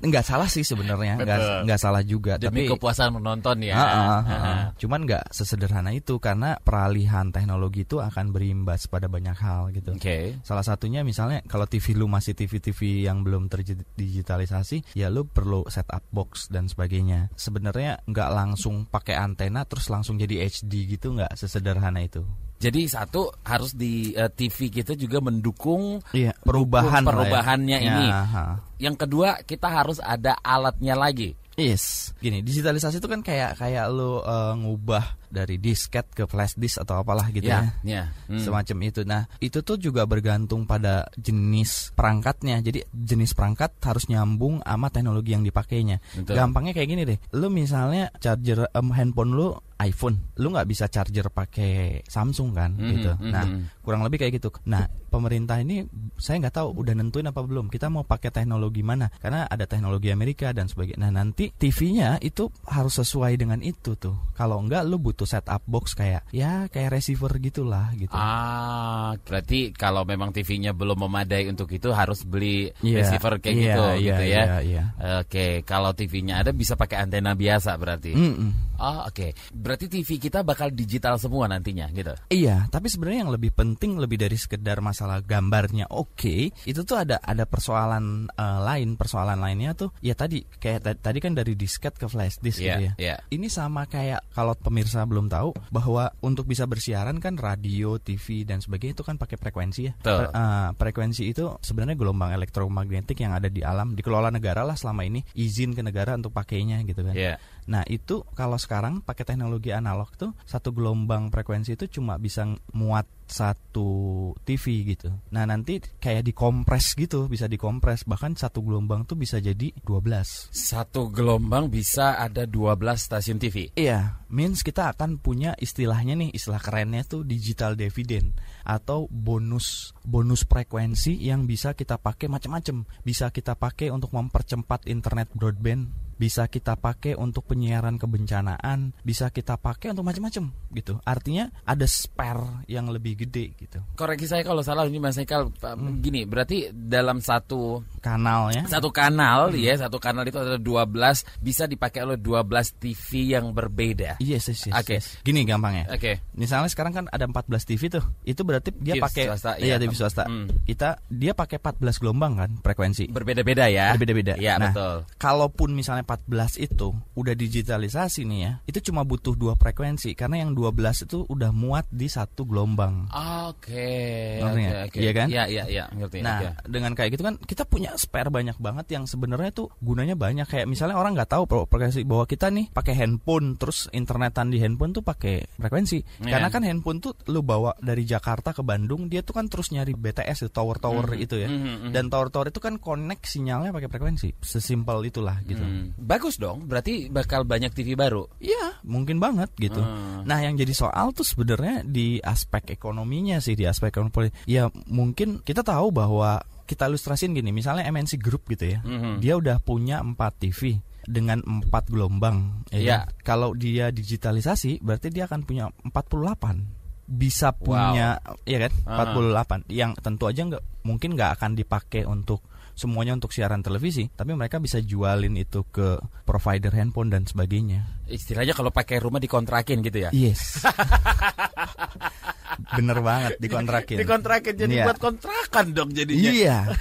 Nggak salah sih sebenarnya, nggak nggak salah juga. Demi tapi kepuasan menonton ya. Ah, ah, Ah, ah. Cuman nggak sesederhana itu karena peralihan teknologi itu akan berimbas pada banyak hal gitu. Oke. Salah satunya misalnya kalau TV lu masih TV-TV yang belum terdigitalisasi, ya lu perlu setup box dan sebagainya. Sebenarnya nggak langsung pakai antena terus langsung jadi HD gitu nggak sesederhana itu. Jadi satu harus di eh, TV kita juga mendukung Iya, perubahan ya. perubahannya Ya, ini. ha. Yang kedua kita harus ada alatnya lagi. Yes, gini digitalisasi itu kan kayak kayak lu eh, ngubah dari disket ke flash disk atau apalah gitu Ya, ya. ya. Hmm. Semacam itu. Nah, itu tuh juga bergantung pada jenis perangkatnya. Jadi jenis perangkat harus nyambung sama teknologi yang dipakainya. Betul. Gampangnya kayak gini deh. Lu misalnya charger em, handphone lu iPhone, lu nggak bisa charger pakai Samsung kan, Mhm, gitu. mhm. Nah, kurang lebih kayak gitu. Nah, pemerintah ini saya nggak tahu udah nentuin apa belum. Kita mau pakai teknologi mana? Karena ada teknologi Amerika dan sebagainya. Nah, nanti TV-nya itu harus sesuai dengan itu tuh. Kalau enggak, lu butuh setup box kayak ya kayak receiver gitulah gitu. Ah, berarti kalau memang TV-nya belum memadai untuk itu harus beli Iya, receiver kayak iya, gitu, iya, gitu ya. iya, iya. Oke, kalau TV-nya ada bisa pakai antena biasa berarti. Mm-mm. Oh, oke. Berarti TV kita bakal digital semua nantinya, gitu. Iya, tapi sebenarnya yang lebih penting lebih dari sekedar masalah gambarnya oke, itu tuh ada ada persoalan eh, lain, persoalan lainnya tuh ya tadi kayak ta- tadi kan dari disket ke flash disk Iya, gitu ya. iya. Ini sama kayak kalau pemirsa belum tahu bahwa untuk bisa bersiaran kan radio, TV dan sebagainya itu kan pakai frekuensi ya. Betul. Fre- eh, frekuensi itu sebenarnya gelombang elektromagnetik yang ada di alam dikelola negara lah selama ini izin ke negara untuk pakainya gitu kan. Iya. Nah itu kalau sekarang pakai teknologi analog tuh satu gelombang frekuensi itu cuma bisa muat satu TV gitu. Nah nanti kayak dikompres gitu, bisa dikompres bahkan satu gelombang tuh bisa jadi 12 Satu gelombang bisa ada 12 stasiun TV. Iya, means kita akan punya istilahnya nih, istilah kerennya tuh digital dividend atau bonus bonus frekuensi yang bisa kita pakai macam-macam. Bisa kita pakai untuk mempercepat internet broadband, bisa kita pakai untuk penyiaran kebencanaan, bisa kita pakai untuk macam-macam gitu. Artinya ada spare yang lebih gede gitu. Koreksi saya kalau salah ini Mas Ekal Hmm. gini, berarti dalam satu Kanalnya satu kanal Hmm. ya, satu kanal itu ada 12 bisa dipakai oleh 12 TV yang berbeda. Yes, yes, yes, Oke. yes. Gini gampangnya. Oke. Misalnya sekarang kan ada 14 TV tuh. Itu berarti dia TV pakai swasta, iya iya. TV swasta. Hmm. Kita dia pakai 14 gelombang kan frekuensi. Berbeda-beda ya. Berbeda-beda. Iya, Nah, betul. Kalaupun misalnya 14 itu udah digitalisasi nih ya, itu cuma butuh dua frekuensi karena yang 12 itu udah muat di satu gelombang. Oke. Ngerti Oke, nggak? oke. Iya kan? Iya, iya, iya, ngerti. Nah, oke. dengan kayak gitu kan kita punya spare banyak banget yang sebenarnya tuh gunanya banyak kayak misalnya orang nggak tahu frekuensi bahwa kita nih pakai handphone terus internetan di handphone tuh pakai frekuensi. Iya. Karena kan handphone tuh lu bawa dari Jakarta ke Bandung dia tuh kan terus nyari BTS itu tower-tower Mhm, itu ya. mhm, mhm. Dan tower-tower itu kan connect sinyalnya pakai frekuensi. Sesimpel itulah gitu. Hmm. Bagus dong, berarti bakal banyak TV baru. Iya, mungkin banget gitu. Hmm. Nah, yang jadi soal tuh sebenarnya di aspek ekonominya sih, di aspek ekonomi. Ya, mungkin kita tahu bahwa kita ilustrasin gini, misalnya MNC Group gitu ya. Mhm. Dia udah punya 4 TV dengan 4 gelombang. ya Iya. kan? Kalau dia digitalisasi, berarti dia akan punya 48 bisa punya ya kan Aha. 48 yang tentu aja nggak mungkin nggak akan dipakai untuk semuanya untuk siaran televisi tapi mereka bisa jualin itu ke provider handphone dan sebagainya Istilahnya kalau pakai rumah dikontrakin gitu ya. Yes. Bener banget dikontrakin. Dikontrakin jadi Iya. buat kontrakan dong jadinya. Iya.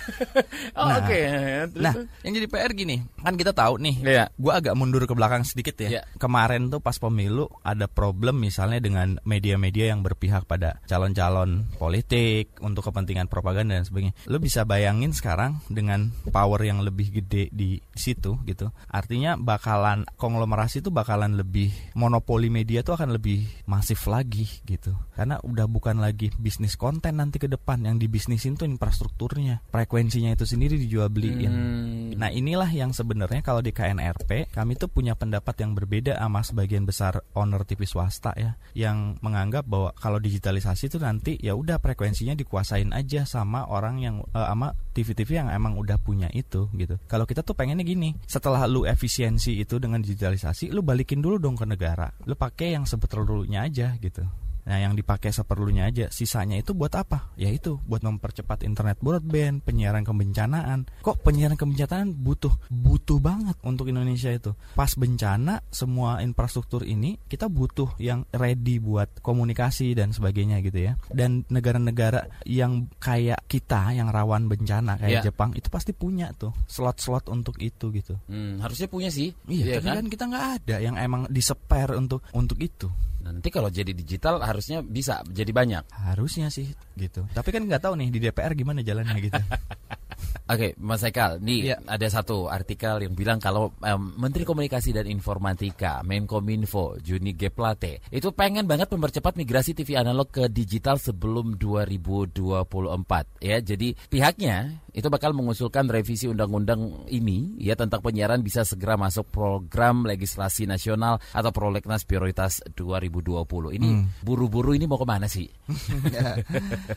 Oh, Nah. Oke. Terus- Nah, yang jadi PR gini, kan kita tahu nih. Iya. Gua agak mundur ke belakang sedikit ya. Iya. Kemarin tuh pas pemilu ada problem misalnya dengan media-media yang berpihak pada calon-calon politik untuk kepentingan propaganda dan sebagainya. Lu bisa bayangin sekarang dengan power yang lebih gede di situ gitu. Artinya bakalan konglomerasi itu bakalan lebih monopoli media tuh akan lebih masif lagi gitu. Karena udah bukan lagi bisnis konten nanti ke depan yang dibisnisin tuh infrastrukturnya, frekuensinya itu sendiri dijual beliin. Hmm. Nah inilah yang sebenarnya kalau di KNRP kami tuh punya pendapat yang berbeda sama sebagian besar owner TV swasta ya, yang menganggap bahwa kalau digitalisasi itu nanti ya udah frekuensinya dikuasain aja sama orang yang eh, sama TV-TV yang emang udah punya itu gitu. Kalau kita tuh pengennya gini, setelah lu efisiensi itu dengan digitalisasi, lu balikin dulu dong ke negara, lu pakai yang seperlunya aja gitu. Nah, yang dipakai seperlunya aja, sisanya itu buat apa? Ya itu, buat mempercepat internet broadband, penyiaran kebencanaan. Kok penyiaran kebencanaan butuh? Butuh banget untuk Indonesia itu. Pas bencana, semua infrastruktur ini kita butuh yang ready buat komunikasi dan sebagainya gitu ya. Dan negara-negara yang kayak kita yang rawan bencana kayak Iya. Jepang itu pasti punya tuh slot-slot untuk itu gitu. Hmm, harusnya punya sih. Iya, tapi kan? kan kita nggak ada yang emang diseper untuk untuk itu. Nanti kalau jadi digital harusnya bisa jadi banyak. Harusnya sih gitu. Tapi kan nggak tahu nih di DPR gimana jalannya gitu. Oke, Mas Ekal, nih Iya. ada satu artikel yang bilang kalau em, Menteri Komunikasi dan Informatika, Menkominfo, Juni G. Plate, itu pengen banget mempercepat migrasi TV analog ke digital sebelum 2024. Ya, jadi pihaknya itu bakal mengusulkan revisi undang-undang ini ya tentang penyiaran bisa segera masuk program legislasi nasional atau prolegnas prioritas 2020. Ini buru-buru ini mau ke mana sih? Ya.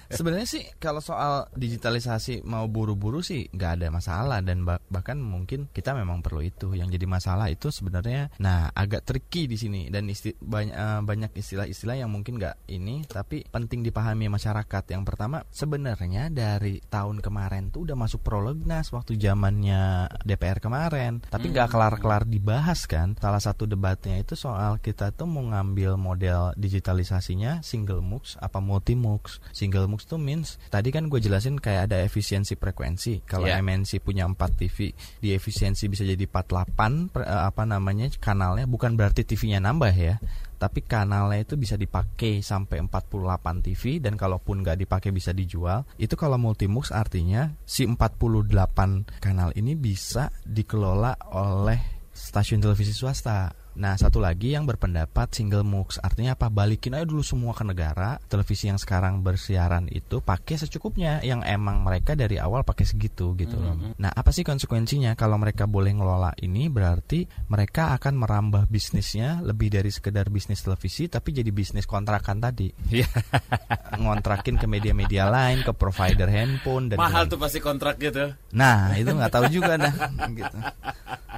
Sebenarnya sih kalau soal digitalisasi mau buru-buru sih nggak ada masalah dan bah- bahkan mungkin kita memang perlu itu. Yang jadi masalah itu sebenarnya nah agak tricky di sini dan isti- banyak eh, banyak istilah-istilah yang mungkin nggak ini tapi penting dipahami masyarakat. Yang pertama sebenarnya dari tahun kemarin tuh udah masuk prolegnas waktu zamannya DPR kemarin, tapi nggak kelar-kelar dibahas kan. Salah satu debatnya itu soal kita tuh mau ngambil model digitalisasinya single MUX apa multi MUX. Single MUX tuh means tadi kan gue jelasin kayak ada efisiensi frekuensi. Kalau Yeah. MNC punya 4 TV, di efisiensi bisa jadi 48 per- eh, apa namanya kanalnya bukan berarti TV-nya nambah ya. Tapi kanalnya itu bisa dipakai sampai 48 TV dan kalaupun nggak dipakai bisa dijual. Itu kalau multimux artinya si 48 kanal ini bisa dikelola oleh stasiun televisi swasta. Nah, satu lagi yang berpendapat single mux artinya apa? Balikin aja dulu semua ke negara. Televisi yang sekarang bersiaran itu pakai secukupnya yang emang mereka dari awal pakai segitu gitu loh. Nah, apa sih konsekuensinya kalau mereka boleh ngelola ini berarti mereka akan merambah bisnisnya lebih dari sekedar bisnis televisi tapi jadi bisnis kontrakan tadi. Iya. Ngontrakin ke media-media lain, ke provider handphone dan Mahal ke- tuh pasti kontrak gitu. Nah, itu nggak tahu juga dah gitu.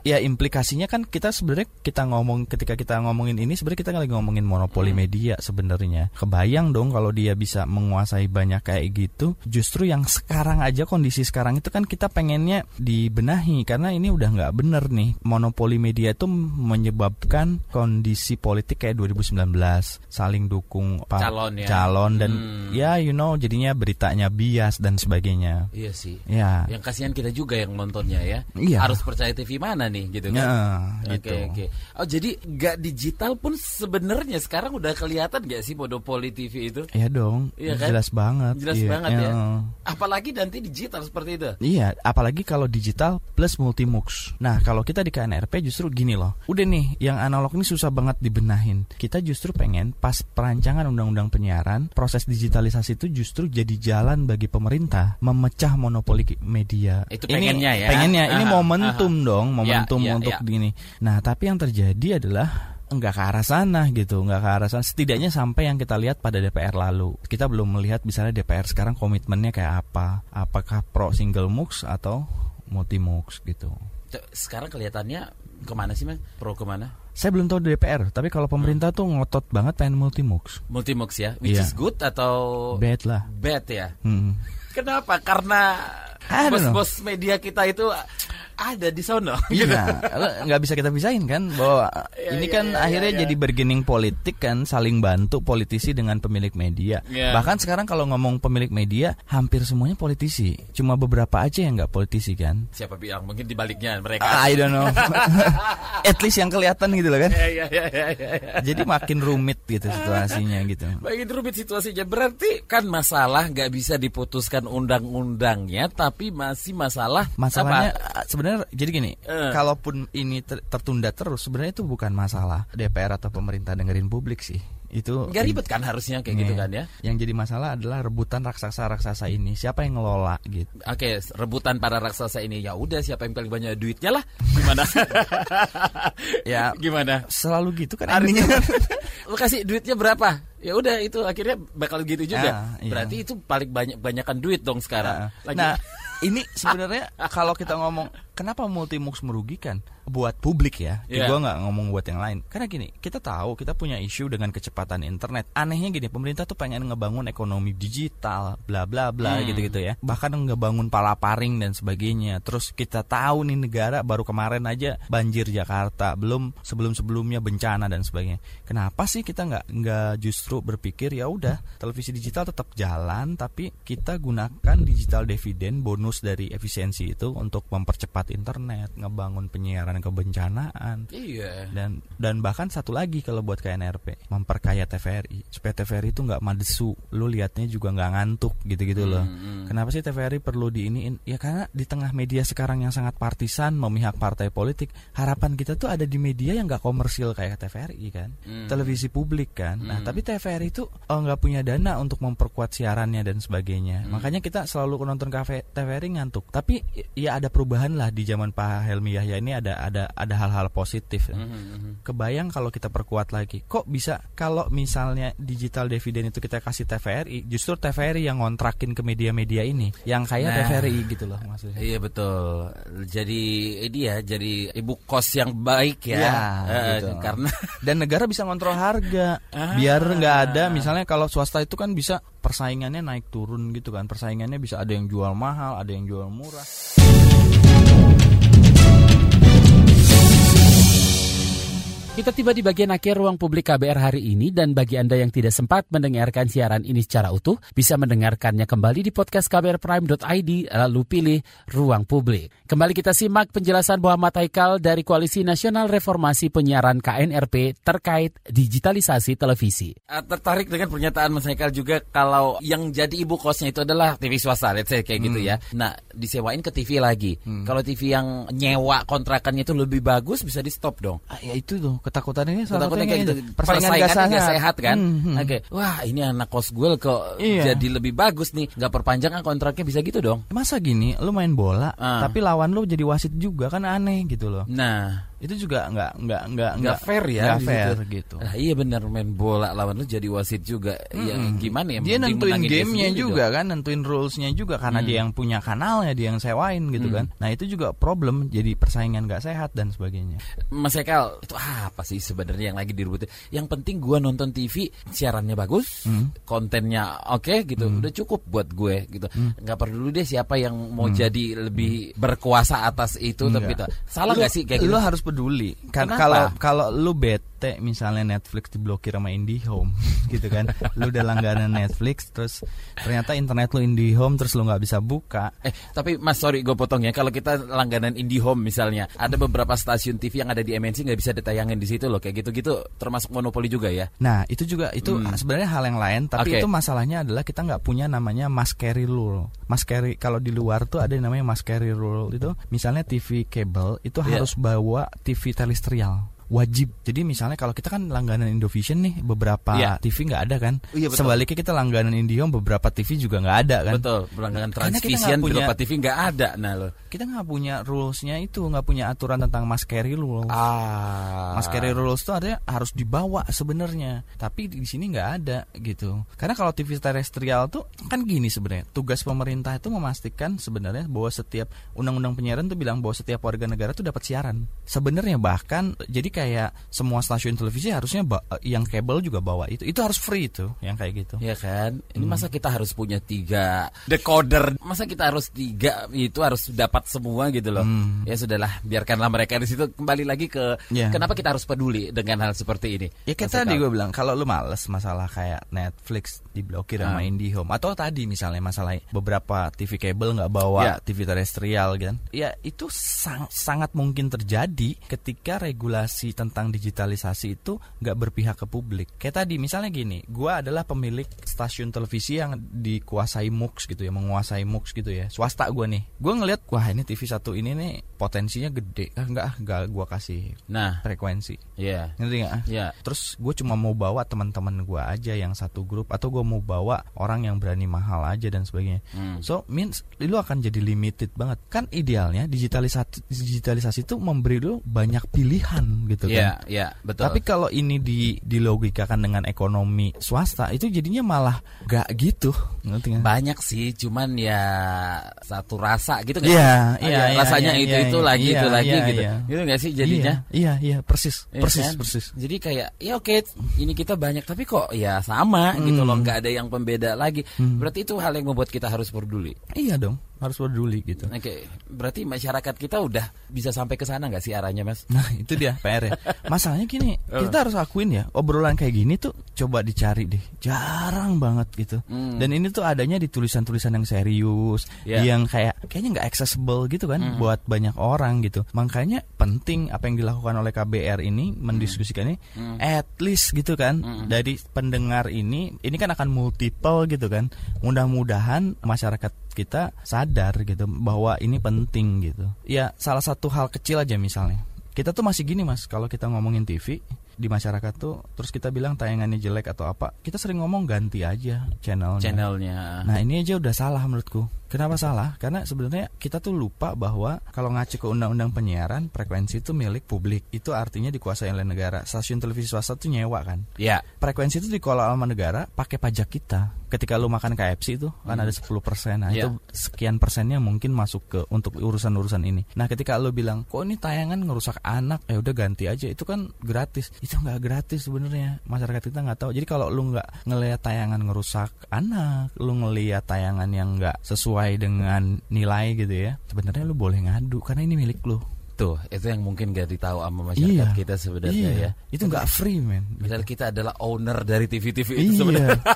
Ya implikasinya kan kita sebenarnya kita ngomong ketika kita ngomongin ini sebenarnya kita lagi ngomongin monopoli media sebenarnya. Kebayang dong kalau dia bisa menguasai banyak kayak gitu. Justru yang sekarang aja kondisi sekarang itu kan kita pengennya dibenahi karena ini udah nggak bener nih. Monopoli media itu menyebabkan kondisi politik kayak 2019 saling dukung apa, Calon ya. calon dan Hmm. ya you know jadinya beritanya bias dan sebagainya. Iya sih. Ya. Yang kasihan kita juga yang nontonnya ya. Iya. Harus percaya TV mana nih gitu kan. Ya, Oke gitu. oke. Oh jadi nggak digital pun sebenarnya sekarang udah kelihatan nggak sih monopoli TV itu? Iya dong, Iya kan? jelas banget. Jelas Iya, banget ya. iya. Apalagi nanti digital seperti itu. Iya, apalagi kalau digital plus multimux. Nah, kalau kita di KNRP justru gini loh. Udah nih, yang analog ini susah banget dibenahin. Kita justru pengen pas perancangan undang-undang penyiaran, proses digitalisasi itu justru jadi jalan bagi pemerintah memecah monopoli media. Itu Ini- pengennya ya. Pengennya. Ini Aha, momentum dong, momentum Ya, ya, untuk ya. gini. Nah, tapi yang terjadi adalah nggak ke arah sana gitu, nggak ke arah sana. Setidaknya sampai yang kita lihat pada DPR lalu, kita belum melihat misalnya DPR sekarang komitmennya kayak apa, apakah pro single mux atau multi mux gitu. Sekarang kelihatannya ke mana sih mas? Pro ke mana? Saya belum tahu di DPR, tapi kalau pemerintah tuh ngotot banget pengen multi mux, Multimux ya, which Iya. is good atau bad lah. bad ya? Hmm. Kenapa? Karena. Bos-bos media kita itu ada di sono. gitu. Iya, nggak bisa kita pisahin kan bahwa Iya, ini iya, kan iya, akhirnya iya. jadi bargaining politik kan saling bantu politisi dengan pemilik media. Iya. Bahkan sekarang kalau ngomong pemilik media hampir semuanya politisi, cuma beberapa aja yang nggak politisi kan. Siapa bilang? Mungkin dibaliknya mereka. I don't know. At least yang kelihatan gitu loh kan. Jadi makin rumit gitu situasinya gitu. Makin rumit situasinya. Berarti kan masalah nggak bisa diputuskan undang-undangnya, tapi masih masalah Masalahnya uh, sebenarnya jadi gini, Eh. kalaupun ini ter- tertunda terus sebenarnya itu bukan masalah DPR atau pemerintah dengerin publik sih. Itu Nggak ribet kan harusnya kayak gitu Iya. kan ya? Yang jadi masalah adalah rebutan raksasa-raksasa ini. Siapa yang ngelola gitu. Oke, rebutan para raksasa ini ya udah siapa yang paling banyak duitnya lah. Gimana? Ya. gimana? Selalu gitu kan endingnya. lu kasih duitnya berapa? Ya udah itu akhirnya bakal gitu juga. Ah, iya. Berarti itu paling banyak banyakan duit dong sekarang. Lagi- Nah, ini sebenarnya kalau kita ngomong kenapa multimux merugikan buat publik ya? Iya. Gue nggak ngomong buat yang lain. Karena gini, kita tahu kita punya isu dengan kecepatan internet. Anehnya gini, pemerintah tuh pengen ngebangun ekonomi digital, bla bla bla Hmm. gitu-gitu ya. Bahkan ngebangun palaparing dan sebagainya. Terus kita tahu nih negara baru kemarin aja banjir Jakarta, belum sebelum-sebelumnya bencana dan sebagainya. Kenapa sih kita nggak nggak justru berpikir ya udah televisi digital tetap jalan, tapi kita gunakan digital dividen bonus dari efisiensi itu untuk mempercepat cepat internet, ngebangun penyiaran kebencanaan. Iya. Dan dan bahkan satu lagi kalau buat KNRP, memperkaya TVRI supaya TVRI itu nggak madesu, lu liatnya juga nggak ngantuk gitu-gitu loh. Hmm, Kenapa sih TVRI perlu diiniin? Ya karena di tengah media sekarang yang sangat partisan memihak partai politik, harapan kita tuh ada di media yang nggak komersil kayak TVRI kan, Hmm. televisi publik kan. Nah tapi TVRI itu oh, nggak punya dana untuk memperkuat siarannya dan sebagainya. Hmm. Makanya kita selalu nonton kafe TVRI ngantuk. Tapi ya ada perubahan lah di zaman Pak Helmi Yahya ini ada ada ada hal-hal positif. ya. Hmm, Kebayang kalau kita perkuat lagi. Kok bisa kalau misalnya digital dividend itu kita kasih TVRI, justru TVRI yang ngontrakin ke media-media ini, yang kaya Nah. TVRI gitu loh maksudnya. Iya betul. Jadi ini ya jadi ibu kos yang baik ya. Iya, Eh, gitu. Karena Dan negara bisa ngontrol harga, Ah. biar nggak ada misalnya kalau swasta itu kan bisa persaingannya naik turun gitu kan, persaingannya bisa ada yang jual mahal, ada yang jual murah. Kita tiba di bagian akhir ruang publik KBR hari ini dan bagi Anda yang tidak sempat mendengarkan siaran ini secara utuh, bisa mendengarkannya kembali di podcast kbrprime.id lalu pilih ruang publik. Kembali kita simak penjelasan Muhammad Haikal dari Koalisi Nasional Reformasi Penyiaran KNRP terkait digitalisasi televisi. eh, tertarik dengan pernyataan Mas Haikal juga kalau yang jadi ibu kosnya itu adalah TV swasta, let's say kayak gitu ya. Nah, disewain ke TV lagi. Kalau TV yang nyewa kontrakannya itu lebih bagus bisa di stop dong. Ah, ya itu tuh ketakutan ini salah satunya kayak gitu. itu. Persaingan gak sehat. sehat kan? Hmm, hmm. Oke, wah ini anak kos gue kok Iya. jadi lebih bagus nih. Nggak perpanjang kan kontraknya bisa gitu dong. Masa gini, lu main bola, Ah. tapi lawan lu jadi wasit juga kan aneh gitu loh. Nah, Itu juga nggak nggak nggak nggak fair ya. nggak fair situ. gitu. Nah, iya benar main bola lawan lu jadi wasit juga. Ya gimana ya? Dia nentuin dia gamenya sendiri juga dong. Hmm. kan, nentuin rulesnya juga karena dia yang punya kanalnya, dia yang sewain gitu kan. Nah itu juga problem, jadi persaingan nggak sehat dan sebagainya. Mas Ekal, itu apa sih sebenarnya yang lagi direbutin? Yang penting gua nonton TV, siarannya bagus, Hmm. kontennya oke gitu, udah cukup buat gue gitu. Nggak perlu deh siapa yang mau jadi lebih berkuasa atas itu, tapi Enggak. itu salah nggak sih kayak gitu? Lu harus peduli. Kan kalau kalau lu bete misalnya Netflix diblokir sama IndiHome gitu kan. lu udah langganan Netflix terus ternyata internet lu IndiHome terus lu nggak bisa buka. Eh, tapi Mas sorry gue potong ya. Kalau kita langganan IndiHome misalnya, ada beberapa stasiun TV yang ada di MNC nggak bisa ditayangin di situ loh, kayak gitu-gitu termasuk monopoli juga ya. Nah, itu juga itu sebenarnya hal yang lain, tapi Oke. itu masalahnya adalah kita nggak punya namanya mass carry rule. Mass carry kalau di luar tuh ada yang namanya mass carry rule itu misalnya TV kabel itu Iya. harus bawa TV terestrial wajib. Jadi misalnya kalau kita kan langganan Indovision nih beberapa Iya. TV nggak ada kan. Iya, betul. Sebaliknya kita langganan Indihome beberapa TV juga nggak ada kan. Betul, kita Transvision, beberapa TV nggak ada. Nah lo. Kita nggak punya rulesnya itu, nggak punya aturan tentang mass carry rule. Ah. Mas carry rules itu artinya harus dibawa sebenarnya, tapi di sini nggak ada gitu. Karena kalau TV terestrial tuh kan gini sebenarnya, tugas pemerintah itu memastikan sebenarnya bahwa setiap undang-undang penyiaran tuh bilang bahwa setiap warga negara tuh dapat siaran. Sebenarnya bahkan jadi kayak semua stasiun televisi harusnya ba- yang kabel juga bawa itu. Itu harus free itu, yang kayak gitu. Ya kan, ini masa kita harus punya tiga decoder, masa kita harus tiga itu harus dapat semua gitu loh. Ya sudahlah, biarkanlah mereka di situ kembali lagi ke Ya. kenapa kita harus peduli dengan hal seperti ini. Ya kayak Mas tadi gue bilang kalau lu males masalah kayak Netflix diblokir sama Ah. IndiHome atau tadi misalnya masalah beberapa TV kabel nggak bawa Ya. TV terestrial kan. Ya itu sang- sangat mungkin terjadi ketika regulasi tentang digitalisasi itu nggak berpihak ke publik. Kayak tadi misalnya gini, gue adalah pemilik stasiun televisi yang dikuasai MUX gitu ya, menguasai MUX gitu ya. Swasta gue nih. Gue ngelihat wah ini TV satu ini nih potensinya gede. Ah, enggak, ah, enggak gue kasih Nah, frekuensi. ya, Ngerti nggak? ya. Terus gue cuma mau bawa teman-teman gue aja yang satu grup atau gue mau bawa orang yang berani mahal aja dan sebagainya. Hmm. So means lu akan jadi limited banget. Kan idealnya digitalisasi digitalisasi itu memberi lu banyak pilihan gitu Ya, kan. ya, betul. Tapi kalau ini di dilogikakan dengan ekonomi swasta itu jadinya malah gak gitu. Ngerti banyak sih, cuman ya satu rasa gitu nggak Iya, iya, iya, rasanya iya, itu iya, itu iya, lagi itu iya, lagi iya, gitu. iya. Gitu nggak sih jadinya? Iya, iya, iya, persis, Iya persis, kan? persis. Jadi kayak ya oke ini kita banyak tapi kok ya sama gitu loh nggak ada yang pembeda lagi. Berarti itu hal yang membuat kita harus peduli. Iya dong. Harus peduli gitu. Oke, berarti masyarakat kita udah bisa sampai ke sana nggak sih arahnya, Mas? Nah itu dia PR ya. Masalahnya gini, kita harus akuin ya obrolan kayak gini tuh coba dicari deh, jarang banget gitu. Dan ini tuh adanya di tulisan-tulisan yang serius, Ya. yang kayak kayaknya nggak accessible gitu kan buat banyak orang gitu. Makanya penting apa yang dilakukan oleh KBR ini mendiskusikan ini, at least gitu kan dari pendengar ini, ini kan akan multiple gitu kan. Mudah-mudahan masyarakat kita sadar gitu bahwa ini penting gitu. Ya salah satu hal kecil aja misalnya. Kita tuh masih gini mas, kalau kita ngomongin TV di masyarakat tuh, terus kita bilang tayangannya jelek atau apa, kita sering ngomong ganti aja channelnya. Channelnya. Nah ini aja udah salah menurutku. Kenapa salah? Karena sebenarnya kita tuh lupa bahwa kalau ngacu ke undang-undang penyiaran, frekuensi itu milik publik. Itu artinya dikuasai oleh negara. Stasiun televisi swasta tuh nyewa kan. Ya. Frekuensi itu dikelola sama negara pakai pajak kita. Ketika lu makan KFC itu kan ada 10%. Nah, Iya. itu sekian persennya mungkin masuk ke untuk urusan-urusan ini. Nah, ketika lu bilang, "Kok ini tayangan ngerusak anak?" Ya udah ganti aja. Itu kan gratis. Itu nggak gratis sebenarnya. Masyarakat kita nggak tahu. Jadi kalau lu nggak ngelihat tayangan ngerusak anak, lu ngelihat tayangan yang nggak sesuai dengan nilai gitu ya. Sebenarnya lu boleh ngadu karena ini milik lu. Tuh, itu yang mungkin gak ditahu sama masyarakat Iya. kita sebenarnya Iya. ya. Itu nggak free, men. Padahal kita adalah owner dari TV-TV itu Iya. sebenarnya.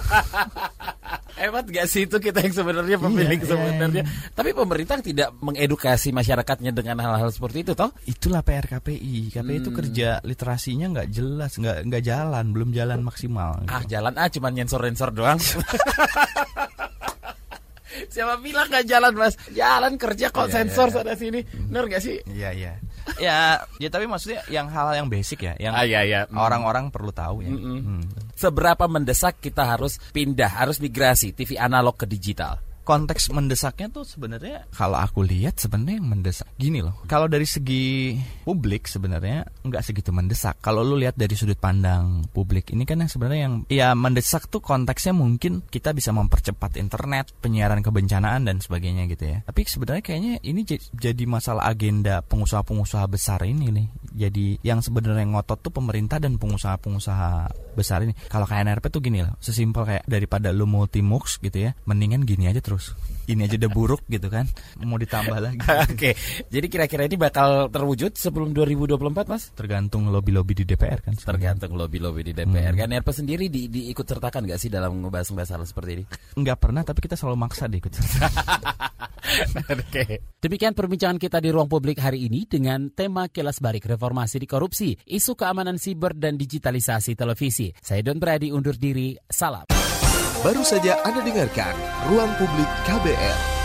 Hebat gak sih itu kita yang sebenarnya pemilik iya, sebenarnya. Tapi pemerintah tidak mengedukasi masyarakatnya dengan hal-hal seperti itu toh? Itulah PR KPI. KPI itu kerja literasinya nggak jelas, nggak nggak jalan, belum jalan maksimal. Ah jalan ah cuman nyensor-nyensor doang. Siapa bilang gak jalan mas? Jalan kerja kok Iya, sensor iya, iya. sana sini. Bener gak sih? Iya iya. ya, ya tapi maksudnya yang hal-hal yang basic ya, yang Ah, iya, iya. Mm. orang-orang perlu tahu ya. Hmm. Seberapa mendesak kita harus pindah, harus migrasi TV analog ke digital? Konteks mendesaknya tuh sebenarnya kalau aku lihat sebenarnya yang mendesak gini loh. Kalau dari segi publik sebenarnya nggak segitu mendesak. Kalau lu lihat dari sudut pandang publik ini kan yang sebenarnya yang ya mendesak tuh konteksnya mungkin kita bisa mempercepat internet, penyiaran kebencanaan dan sebagainya gitu ya. Tapi sebenarnya kayaknya ini jadi masalah agenda pengusaha-pengusaha besar ini nih. Jadi yang sebenarnya ngotot tuh pemerintah dan pengusaha-pengusaha besar ini. Kalau kayak NRP tuh gini loh, sesimpel kayak daripada lu multi mux gitu ya, mendingan gini aja terus. Ini aja udah buruk gitu kan, mau ditambah lagi. Oke, jadi kira-kira ini bakal terwujud sebelum 2024 mas? Tergantung lobby-lobby di DPR kan. Tergantung lobby-lobby di DPR. Kan NRP sendiri di, diikut sertakan gak sih dalam ngebahas-ngebahas hal seperti ini? Nggak pernah, tapi kita selalu maksa deh ikut. Oke. Demikian perbincangan kita di ruang publik hari ini dengan tema kilas balik reformasi di korupsi, isu keamanan siber dan digitalisasi televisi. Saya Don Brady undur diri, salam. Baru saja Anda dengarkan Ruang Publik KBR.